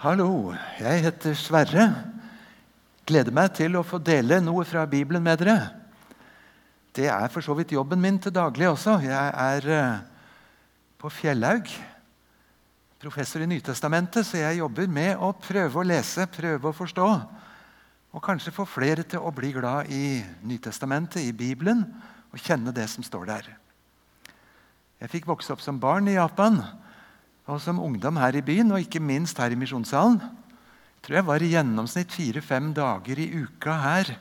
Hallo, jeg heter Sverre. Gleder meg til å få dele noe fra Bibelen med dere. Det er for så vidt jobben min til daglig også. Jeg er eh, på Fjellhaug, professor i Nytestamentet, så jeg jobber med å prøve å lese, prøve å forstå. Og kanskje få flere til å bli glad i Nytestamentet, i Bibelen, og kjenne det som står der. Jeg fikk vokse opp som barn i Japan og som ungdom her i byen, og ikke minst her i misjonssalen. Tror jeg var i gjennomsnitt fire-fem dager i uka her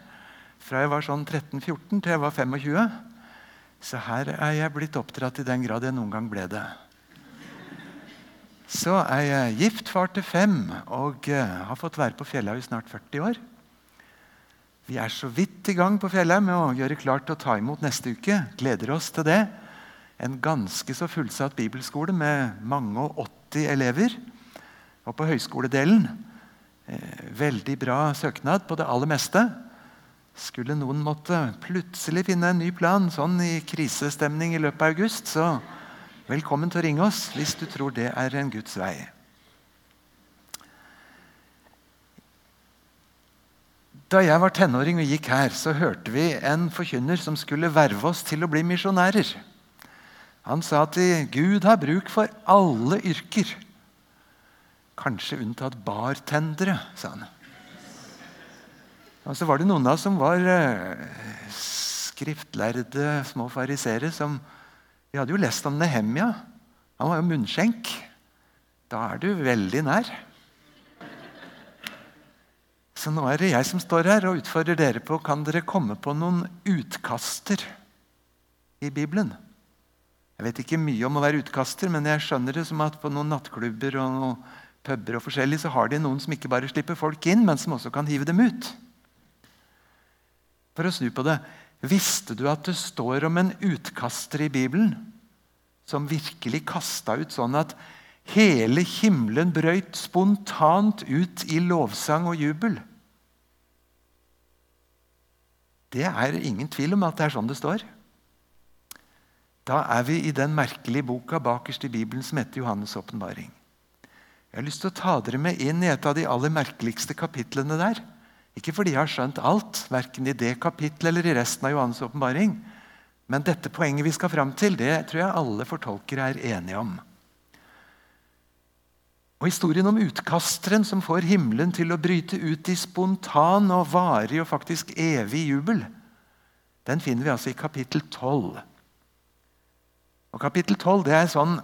fra jeg var sånn 13-14 til jeg var 25. Så her er jeg blitt oppdratt i den grad jeg noen gang ble det. Så er jeg gift, far til fem, og uh, har fått være på Fjellhaug i snart 40 år. Vi er så vidt i gang på Fjellhaug med å gjøre klart til å ta imot neste uke. Gleder oss til det en ganske så fullsatt bibelskole med mange og 80 elever. Og på høyskoledelen eh, veldig bra søknad på det aller meste. Skulle noen måtte plutselig finne en ny plan sånn i krisestemning i løpet av august, så velkommen til å ringe oss hvis du tror det er en Guds vei. Da jeg var tenåring og gikk her, så hørte vi en forkynner som skulle verve oss til å bli misjonærer. Han sa at Gud har bruk for alle yrker. Kanskje unntatt bartendere, sa han. Og så var det noen av oss som var eh, skriftlærde små farisere. Vi hadde jo lest om Nehemja. Han var jo munnskjenk. Da er du veldig nær. Så nå er det jeg som står her og utfordrer dere på kan dere komme på noen utkaster i Bibelen. Jeg vet ikke mye om å være utkaster, men jeg skjønner det som at på noen nattklubber og noen puber og forskjellig, så har de noen som ikke bare slipper folk inn, men som også kan hive dem ut. For å snu på det Visste du at det står om en utkaster i Bibelen som virkelig kasta ut sånn at hele himmelen brøyt spontant ut i lovsang og jubel? Det er ingen tvil om at det er sånn det står. Da er vi i den merkelige boka bakerst i Bibelen som heter Johannes' åpenbaring. Jeg har lyst til å ta dere med inn i et av de aller merkeligste kapitlene der. Ikke fordi jeg har skjønt alt, verken i det kapitlet eller i resten av Johannes' åpenbaring. Men dette poenget vi skal fram til, det tror jeg alle fortolkere er enige om. Og Historien om utkasteren som får himmelen til å bryte ut i spontan og varig og faktisk evig jubel, den finner vi altså i kapittel 12. Og Kapittel 12 det er sånn,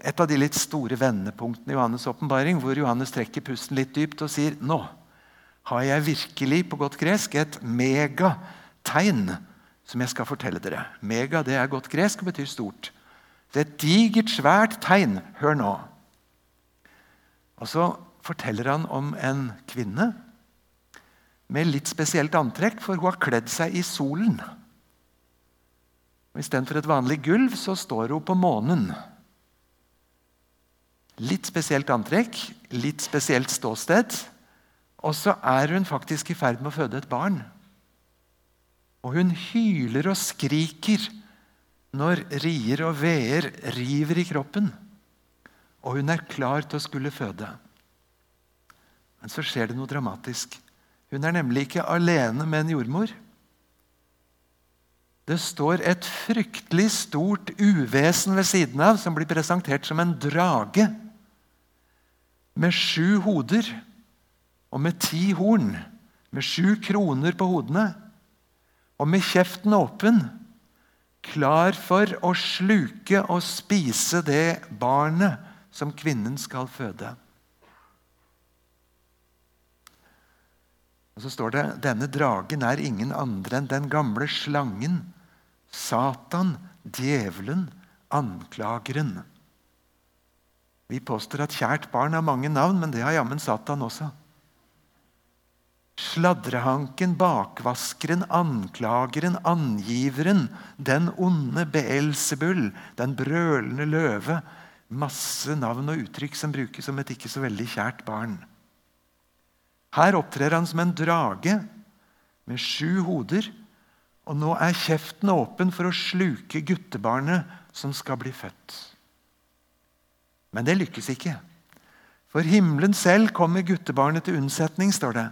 et av de litt store vendepunktene i Johannes' åpenbaring, hvor Johannes trekker pusten litt dypt og sier nå har jeg virkelig på godt gresk et megategn som jeg skal fortelle dere. Mega det er godt gresk og betyr stort. Det er et digert, svært tegn. Hør nå. Og så forteller han om en kvinne med litt spesielt antrekk, for hun har kledd seg i solen. Istedenfor et vanlig gulv så står hun på månen. Litt spesielt antrekk, litt spesielt ståsted. Og så er hun faktisk i ferd med å føde et barn. Og hun hyler og skriker når rier og veer river i kroppen. Og hun er klar til å skulle føde. Men så skjer det noe dramatisk. Hun er nemlig ikke alene med en jordmor. Det står et fryktelig stort uvesen ved siden av, som blir presentert som en drage. Med sju hoder og med ti horn, med sju kroner på hodene. Og med kjeften åpen, klar for å sluke og spise det barnet som kvinnen skal føde. Og så står det denne dragen er ingen andre enn den gamle slangen Satan, djevelen, anklageren. Vi påstår at kjært barn har mange navn, men det har jammen Satan også. Sladrehanken, bakvaskeren, anklageren, angiveren, den onde Beelzebul, den brølende løve. Masse navn og uttrykk som brukes som et ikke så veldig kjært barn. Her opptrer han som en drage med sju hoder og nå er kjeften åpen for å sluke guttebarnet som skal bli født. Men det lykkes ikke. For himmelen selv kommer guttebarnet til unnsetning, står det.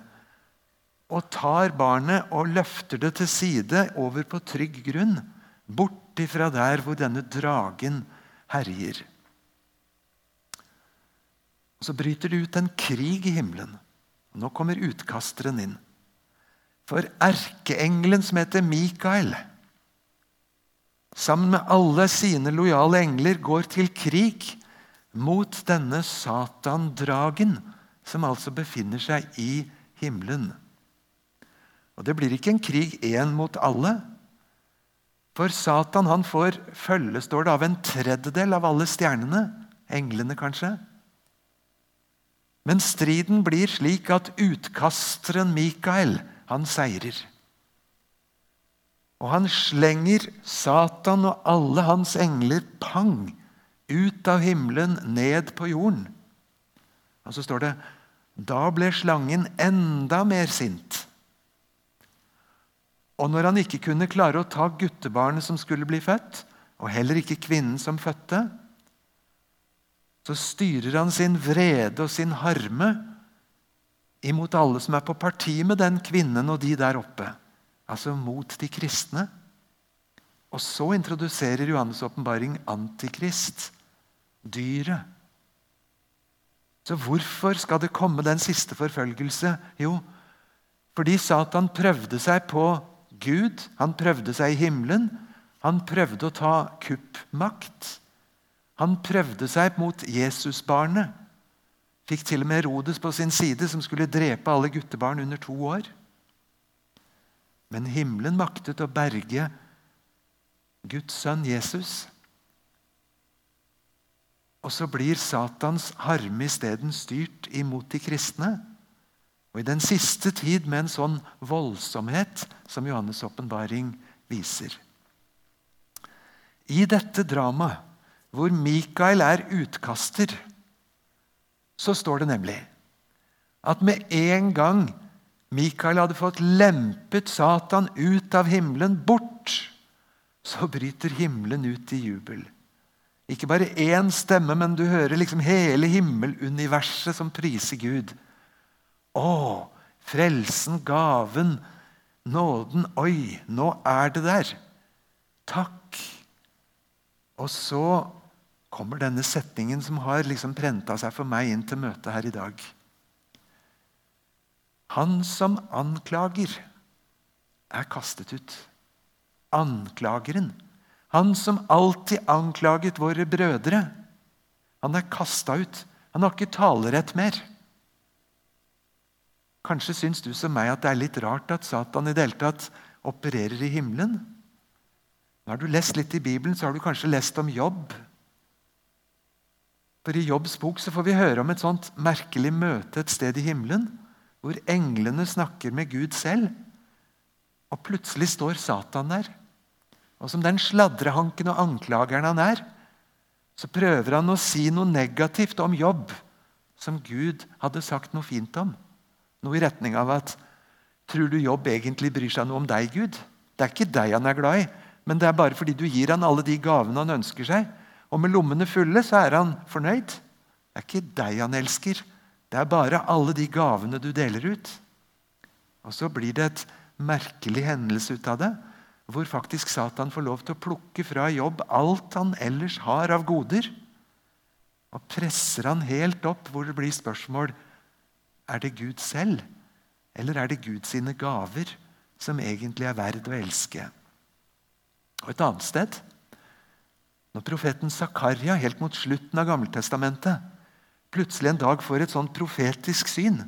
Og tar barnet og løfter det til side over på trygg grunn. Bort ifra der hvor denne dragen herjer. Og Så bryter det ut en krig i himmelen. Nå kommer utkasteren inn. For erkeengelen som heter Mikael, sammen med alle sine lojale engler, går til krig mot denne Satan-dragen, som altså befinner seg i himmelen. Og Det blir ikke en krig én mot alle. For Satan han får følge står det, av en tredjedel av alle stjernene. Englene, kanskje. Men striden blir slik at utkasteren Mikael han seirer. Og han slenger Satan og alle hans engler pang ut av himmelen, ned på jorden. Og så står det da ble slangen enda mer sint. Og når han ikke kunne klare å ta guttebarnet som skulle bli født, og heller ikke kvinnen som fødte, så styrer han sin vrede og sin harme imot alle som er på parti med den kvinnen og de der oppe. Altså mot de kristne. Og så introduserer Johannes' åpenbaring Antikrist dyret. Så hvorfor skal det komme den siste forfølgelse? Jo, fordi Satan prøvde seg på Gud. Han prøvde seg i himmelen. Han prøvde å ta kuppmakt. Han prøvde seg mot Jesusbarnet. Fikk til og med Herodes på sin side, som skulle drepe alle guttebarn under to år. Men himmelen maktet å berge Guds sønn Jesus. Og så blir Satans harme isteden styrt imot de kristne. Og i den siste tid med en sånn voldsomhet som Johannes' åpenbaring viser. I dette dramaet, hvor Mikael er utkaster, så står det nemlig at med en gang Mikael hadde fått lempet Satan ut av himmelen, bort, så bryter himmelen ut i jubel. Ikke bare én stemme, men du hører liksom hele himmeluniverset som priser Gud. Å, frelsen, gaven, nåden. Oi, nå er det der. Takk. Og så kommer denne setningen som har liksom prenta seg for meg inn til møtet her i dag. Han som anklager, er kastet ut. Anklageren han som alltid anklaget våre brødre, han er kasta ut. Han har ikke talerett mer. Kanskje syns du som meg at det er litt rart at Satan i det hele tatt opererer i himmelen? Nå har du lest litt i Bibelen, så har du kanskje lest om jobb. For I Jobbs bok så får vi høre om et sånt merkelig møte et sted i himmelen, hvor englene snakker med Gud selv. Og plutselig står Satan der. Og som den sladrehanken og anklageren han er, så prøver han å si noe negativt om jobb som Gud hadde sagt noe fint om. Noe i retning av at Tror du jobb egentlig bryr seg noe om deg, Gud? Det er ikke deg han er glad i, men det er bare fordi du gir han alle de gavene han ønsker seg. Og med lommene fulle så er han fornøyd. Det er ikke deg han elsker. Det er bare alle de gavene du deler ut. Og så blir det et merkelig hendelse ut av det hvor faktisk Satan får lov til å plukke fra jobb alt han ellers har av goder, og presser han helt opp hvor det blir spørsmål er det Gud selv, eller er det Gud sine gaver som egentlig er verd å elske. Og Et annet sted, når profeten Zakaria helt mot slutten av Gammeltestamentet plutselig en dag får et sånt profetisk syn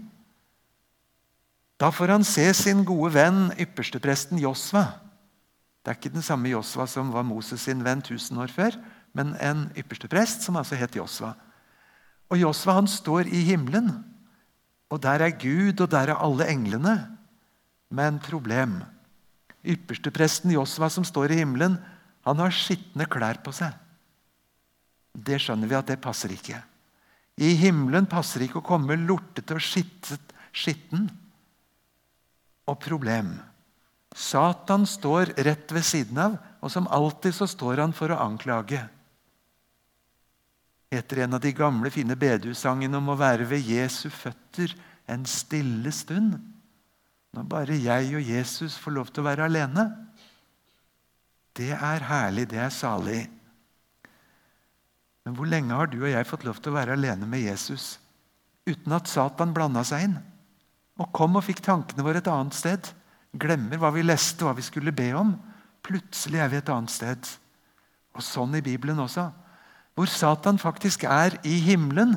Da får han se sin gode venn ypperstepresten Josva det er ikke den samme Josva som var Moses sin venn 1000 år før, men en yppersteprest som altså het Josva. Og Josva han står i himmelen, og der er Gud, og der er alle englene. Men problem. Ypperstepresten Josva som står i himmelen, han har skitne klær på seg. Det skjønner vi at det passer ikke. I himmelen passer ikke å komme lortete og skitten. Og problem. Satan står rett ved siden av, og som alltid så står han for å anklage. Etter en av de gamle, fine bedehussangene om å være ved Jesu føtter en stille stund. Når bare jeg og Jesus får lov til å være alene. Det er herlig, det er salig. Men hvor lenge har du og jeg fått lov til å være alene med Jesus uten at Satan blanda seg inn? Og kom og fikk tankene våre et annet sted. Glemmer hva vi leste, hva vi skulle be om. Plutselig er vi et annet sted. Og sånn i Bibelen også. Hvor Satan faktisk er i himmelen.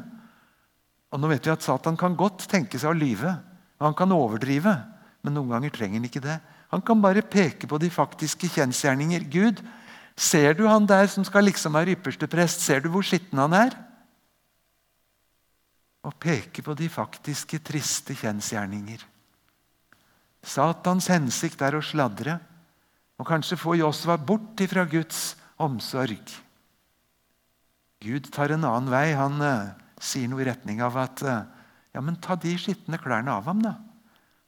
Og nå vet vi at Satan kan godt tenke seg å lyve. Han kan overdrive. Men noen ganger trenger han ikke det. Han kan bare peke på de faktiske kjensgjerninger. Gud, ser du han der som skal liksom være ypperste prest? Ser du hvor skitten han er? Og peke på de faktiske, triste kjensgjerninger. Satans hensikt er å sladre og kanskje få Josva bort ifra Guds omsorg. Gud tar en annen vei. Han uh, sier noe i retning av at uh, ja, men ta de skitne klærne av ham, da.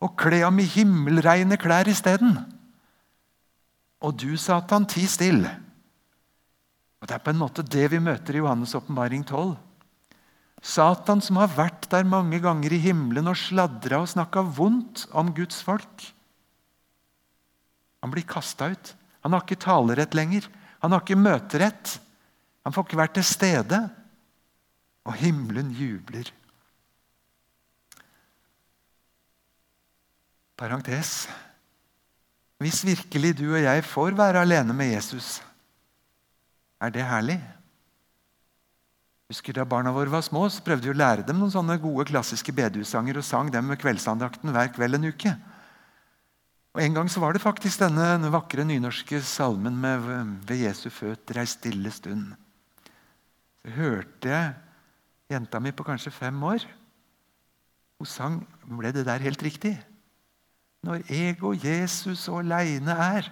Og kle ham i himmelreine klær isteden. Og du, Satan, ti still. Og Det er på en måte det vi møter i Johannes' åpenbaring 12. Satan som har vært der mange ganger i himmelen og sladra og snakka vondt om Guds folk. Han blir kasta ut. Han har ikke talerett lenger. Han har ikke møterett. Han får ikke vært til stede. Og himmelen jubler. Parentes. Hvis virkelig du og jeg får være alene med Jesus, er det herlig? Husker Da barna våre var små, så prøvde vi å lære dem noen sånne gode klassiske bedehussanger og sang dem med kveldsandakten hver kveld en uke. Og En gang så var det faktisk denne vakre nynorske salmen med 'Ved Jesu føtter ei stille stund'. Så hørte jeg jenta mi på kanskje fem år. Hun sang Ble det der helt riktig? Når jeg og Jesus aleine er,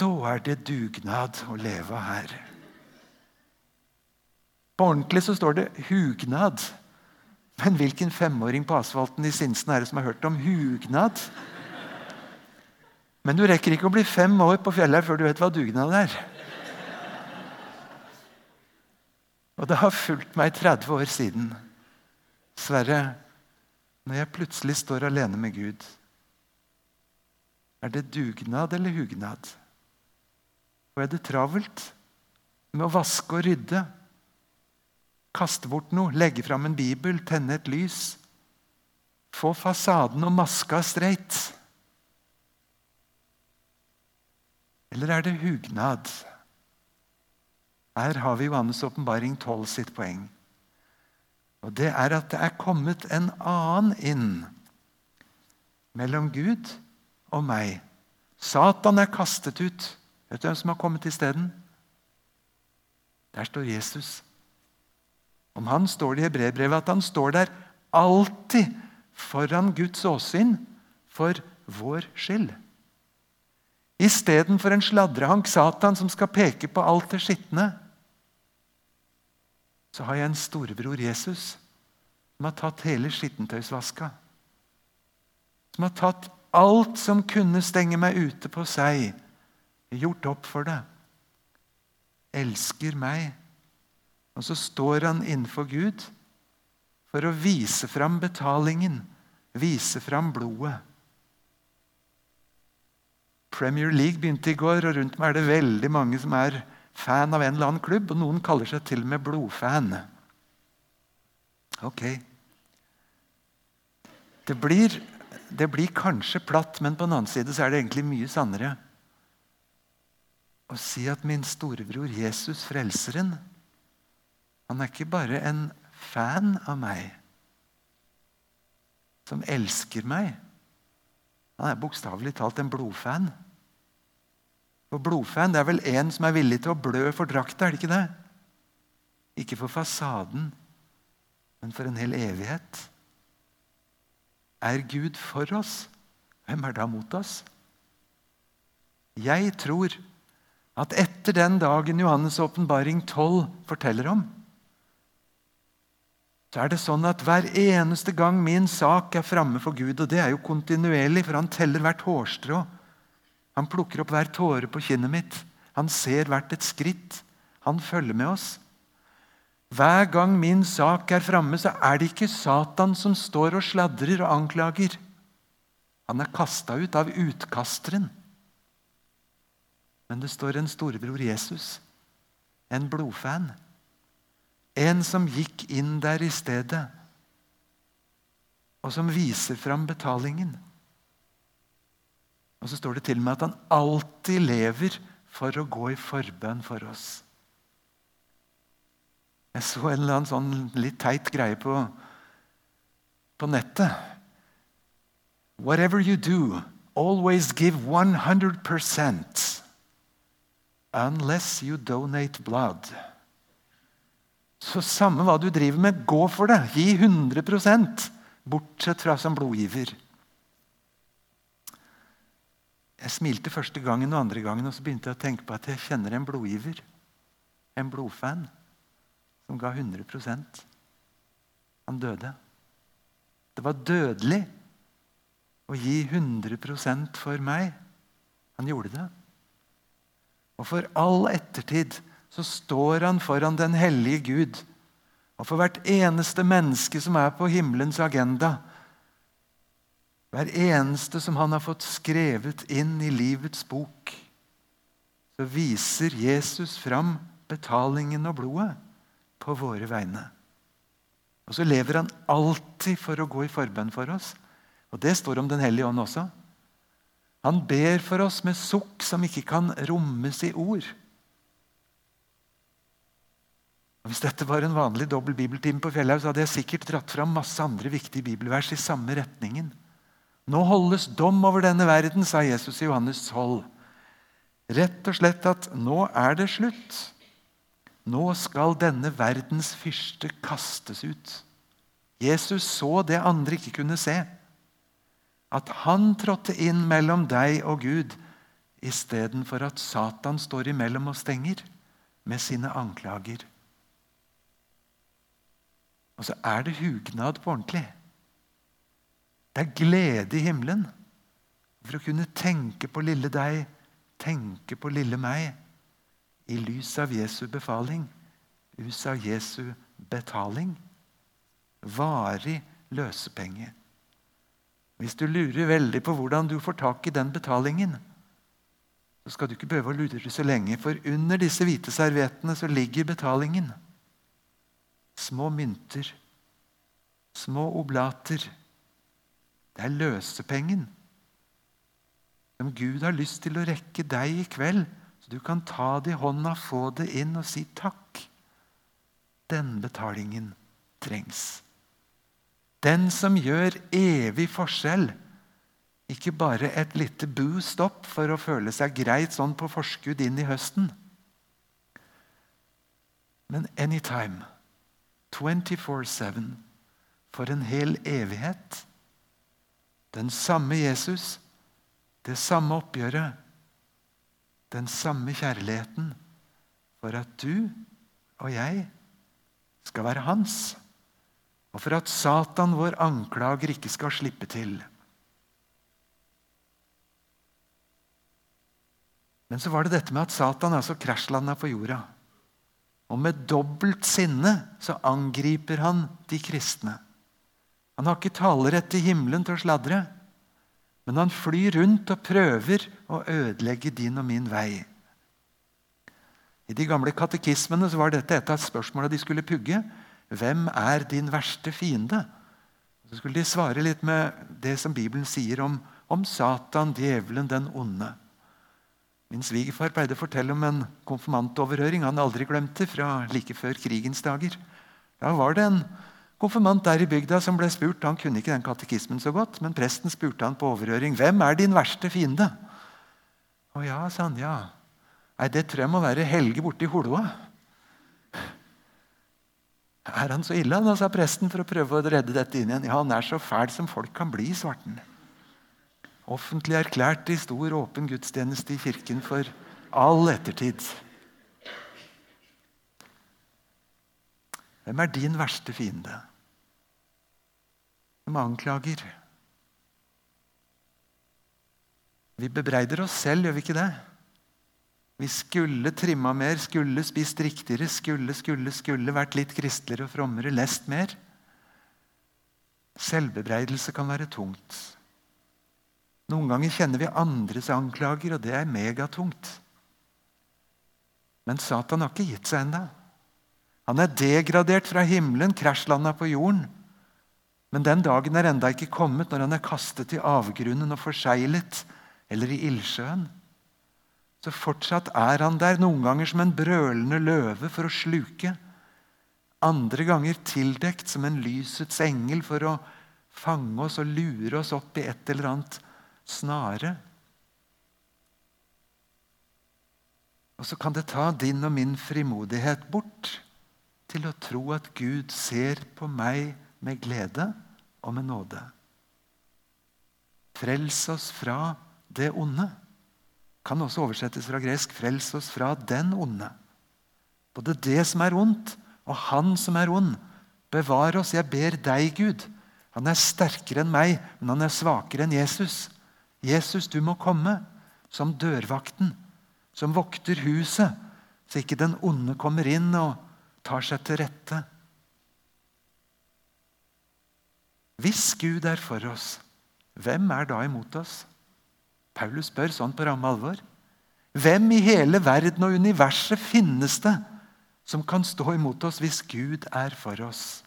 da er det dugnad å leve her. På ordentlig så står det 'hugnad'. Men hvilken femåring på asfalten i Sinsen er det som har hørt om hugnad? Men du rekker ikke å bli fem år på fjellet før du vet hva dugnad er. Og det har fulgt meg 30 år siden. Sverre, når jeg plutselig står alene med Gud, er det dugnad eller hugnad? Og er det travelt med å vaske og rydde? Kaste bort noe, legge fram en bibel, tenne et lys? Få fasaden og maska streit? Eller er det hugnad? Her har vi Johannes' åpenbaring 12 sitt poeng. Og Det er at det er kommet en annen inn mellom Gud og meg. Satan er kastet ut. Vet du hvem som har kommet isteden? Der står Jesus. Om han står det i hebreerbrevet at han står der alltid foran Guds åsyn for vår skyld. Istedenfor en sladrehank, Satan, som skal peke på alt det skitne, så har jeg en storebror, Jesus, som har tatt hele skittentøysvaska. Som har tatt alt som kunne stenge meg ute på seg, gjort opp for det. Elsker meg. Og så står han innenfor Gud for å vise fram betalingen, vise fram blodet. Premier League begynte i går, og rundt meg er det veldig mange som er fan av en eller annen klubb. Og noen kaller seg til og med blodfan. Ok. Det blir, det blir kanskje platt, men på den annen side så er det egentlig mye sannere å si at min storebror Jesus, Frelseren, han er ikke bare en fan av meg som elsker meg. Han er bokstavelig talt en blodfan. For blodfan det er vel en som er villig til å blø for drakta, er det ikke det? Ikke for fasaden, men for en hel evighet. Er Gud for oss, hvem er da mot oss? Jeg tror at etter den dagen Johannes' åpenbaring 12 forteller om, så er det sånn at hver eneste gang min sak er framme for Gud, og det er jo kontinuerlig, for han teller hvert hårstrå Han plukker opp hver tåre på kinnet mitt. Han ser hvert et skritt. Han følger med oss. Hver gang min sak er framme, så er det ikke Satan som står og sladrer og anklager. Han er kasta ut av utkasteren. Men det står en storebror Jesus, en blodfan. En som gikk inn der i stedet, og som viser fram betalingen. Og så står det til og med at han alltid lever for å gå i forbønn for oss. Jeg så en eller annen sånn litt teit greie på, på nettet. Whatever you do, always give 100% unless you donate blood. Så samme hva du driver med, gå for det. Gi 100% bortsett fra som blodgiver. Jeg smilte første gangen og andre gangen, og så begynte jeg å tenke på at jeg kjenner en blodgiver. En blodfan som ga 100% Han døde. Det var dødelig å gi 100% for meg. Han gjorde det. Og for all ettertid så står han foran den hellige Gud. Og for hvert eneste menneske som er på himmelens agenda, hver eneste som han har fått skrevet inn i livets bok, så viser Jesus fram betalingen og blodet på våre vegne. Og så lever han alltid for å gå i forbønn for oss. Og det står om Den hellige ånd også. Han ber for oss med sukk som ikke kan rommes i ord. Og hvis dette var en vanlig dobbel bibeltime på Fjellhaug, så hadde jeg sikkert dratt fram masse andre viktige bibelvers i samme retningen. Nå holdes dom over denne verden, sa Jesus i Johannes 12. Rett og slett at nå er det slutt. Nå skal denne verdens fyrste kastes ut. Jesus så det andre ikke kunne se. At han trådte inn mellom deg og Gud istedenfor at Satan står imellom og stenger med sine anklager. Og så er det hugnad på ordentlig. Det er glede i himmelen for å kunne tenke på lille deg, tenke på lille meg, i lys av Jesu befaling, lys av Jesu betaling. Varig løsepenge. Hvis du lurer veldig på hvordan du får tak i den betalingen, så skal du ikke behøve å lure så lenge, for under disse hvite serviettene så ligger betalingen. Små mynter, små oblater. Det er løsepengen som Gud har lyst til å rekke deg i kveld, du kan ta det i hånda, få det inn og si takk. Den betalingen trengs. Den som gjør evig forskjell. Ikke bare et lite boost opp for å føle seg greit sånn på forskudd inn i høsten. Men anytime. 24-7. For en hel evighet. Den samme Jesus, det samme oppgjøret, den samme kjærligheten for at du og jeg skal være hans. Og for at Satan, vår anklager, ikke skal slippe til. Men så var det dette med at Satan altså krasjlanda på jorda. Og med dobbelt sinne så angriper han de kristne. Han har ikke talerett til himmelen til å sladre. Men han flyr rundt og prøver å ødelegge din og min vei. I de gamle katekismene var dette et av spørsmålene de skulle pugge. Hvem er din verste fiende? Så skulle de svare litt med det som Bibelen sier om, om Satan, djevelen, den onde. Min svigerfar pleide å fortelle om en konfirmantoverhøring han aldri glemte fra like før krigens dager. Da var det en konfirmant der i bygda som ble spurt. Han kunne ikke den katekismen så godt, men presten spurte han på overhøring hvem er din verste fiende. Å ja, sa han. ja. Nei, Det tror jeg må være Helge borte i Holoa. Er han så ille, da, sa presten for å prøve å redde dette inn igjen. Ja, han er så fæl som folk kan bli, svarte han. Offentlig erklært i stor, åpen gudstjeneste i kirken for all ettertid. Hvem er din verste fiende? Som anklager. Vi bebreider oss selv, gjør vi ikke det? Vi skulle trimma mer, skulle spist riktigere, skulle, skulle, skulle vært litt kristeligere og frommere, lest mer. Selvbebreidelse kan være tungt. Noen ganger kjenner vi andres anklager, og det er megatungt. Men Satan har ikke gitt seg ennå. Han er degradert fra himmelen, krasjlanda på jorden. Men den dagen er enda ikke kommet når han er kastet i avgrunnen og forseglet, eller i ildsjøen. Så fortsatt er han der, noen ganger som en brølende løve for å sluke. Andre ganger tildekt som en lysets engel for å fange oss og lure oss opp i et eller annet snare. Og så kan det ta din og min frimodighet bort til å tro at Gud ser på meg med glede og med nåde. Frels oss fra det onde. Kan også oversettes fra gresk 'frels oss fra den onde'. Både det som er ondt, og han som er ond. Bevar oss, jeg ber deg, Gud. Han er sterkere enn meg, men han er svakere enn Jesus. Jesus, du må komme som dørvakten, som vokter huset, så ikke den onde kommer inn og tar seg til rette. Hvis Gud er for oss, hvem er da imot oss? Paulus spør sånn på ramme alvor. Hvem i hele verden og universet finnes det som kan stå imot oss hvis Gud er for oss?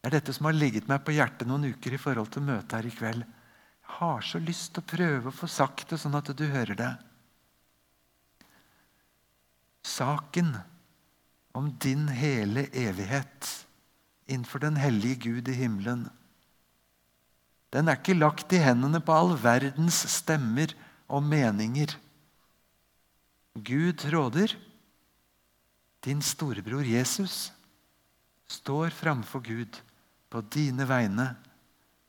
Det er dette som har ligget meg på hjertet noen uker i forhold til møtet her i kveld. Jeg har så lyst til å prøve å få sagt det sånn at du hører det. Saken om din hele evighet innenfor den hellige Gud i himmelen. Den er ikke lagt i hendene på all verdens stemmer og meninger. Gud råder. Din storebror Jesus står framfor Gud på dine vegne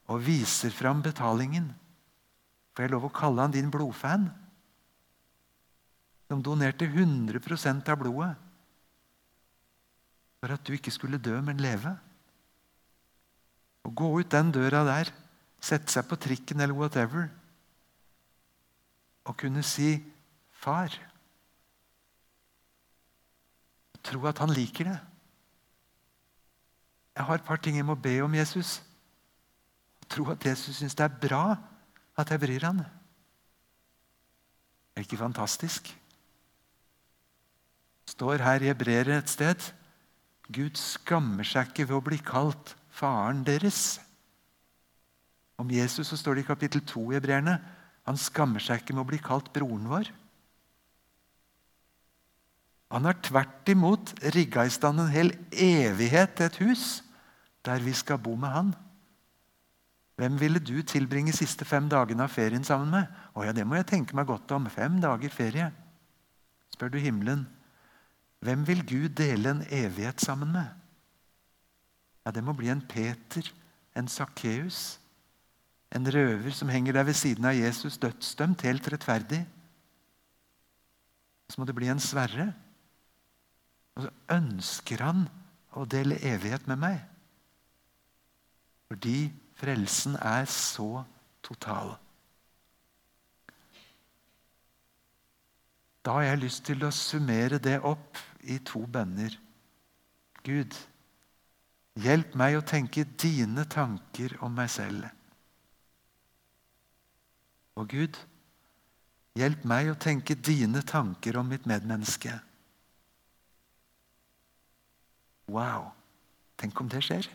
og viser fram betalingen. Får jeg lov å kalle han din blodfan? Som donerte 100% av blodet for at du ikke skulle dø, men leve. Å gå ut den døra der, sette seg på trikken eller whatever, og kunne si 'Far'. Tro at han liker det. Jeg har et par ting jeg må be om Jesus. Tro at Jesus syns det er bra at jeg bryr han. Er det ikke fantastisk? Står her i Hebreere et sted. Gud skammer seg ikke ved å bli kalt faren deres. Om Jesus så står det i kapittel 2 i Hebreerne han skammer seg ikke med å bli kalt broren vår. Han har tvert imot rigga i stand en hel evighet til et hus der vi skal bo med han. Hvem ville du tilbringe siste fem dagene av ferien sammen med? Å ja, Det må jeg tenke meg godt om. Fem dager ferie. Spør du himmelen. Hvem vil Gud dele en evighet sammen med? Ja, Det må bli en Peter, en Sakkeus, en røver som henger der ved siden av Jesus, dødsdømt, helt rettferdig. Så må det bli en Sverre. Og så ønsker han å dele evighet med meg. Fordi frelsen er så total. Da har jeg lyst til å summere det opp i to bønner. Gud, hjelp meg å tenke dine tanker om meg selv. Og Gud, hjelp meg å tenke dine tanker om mitt medmenneske. Wow! Tenk om det skjer.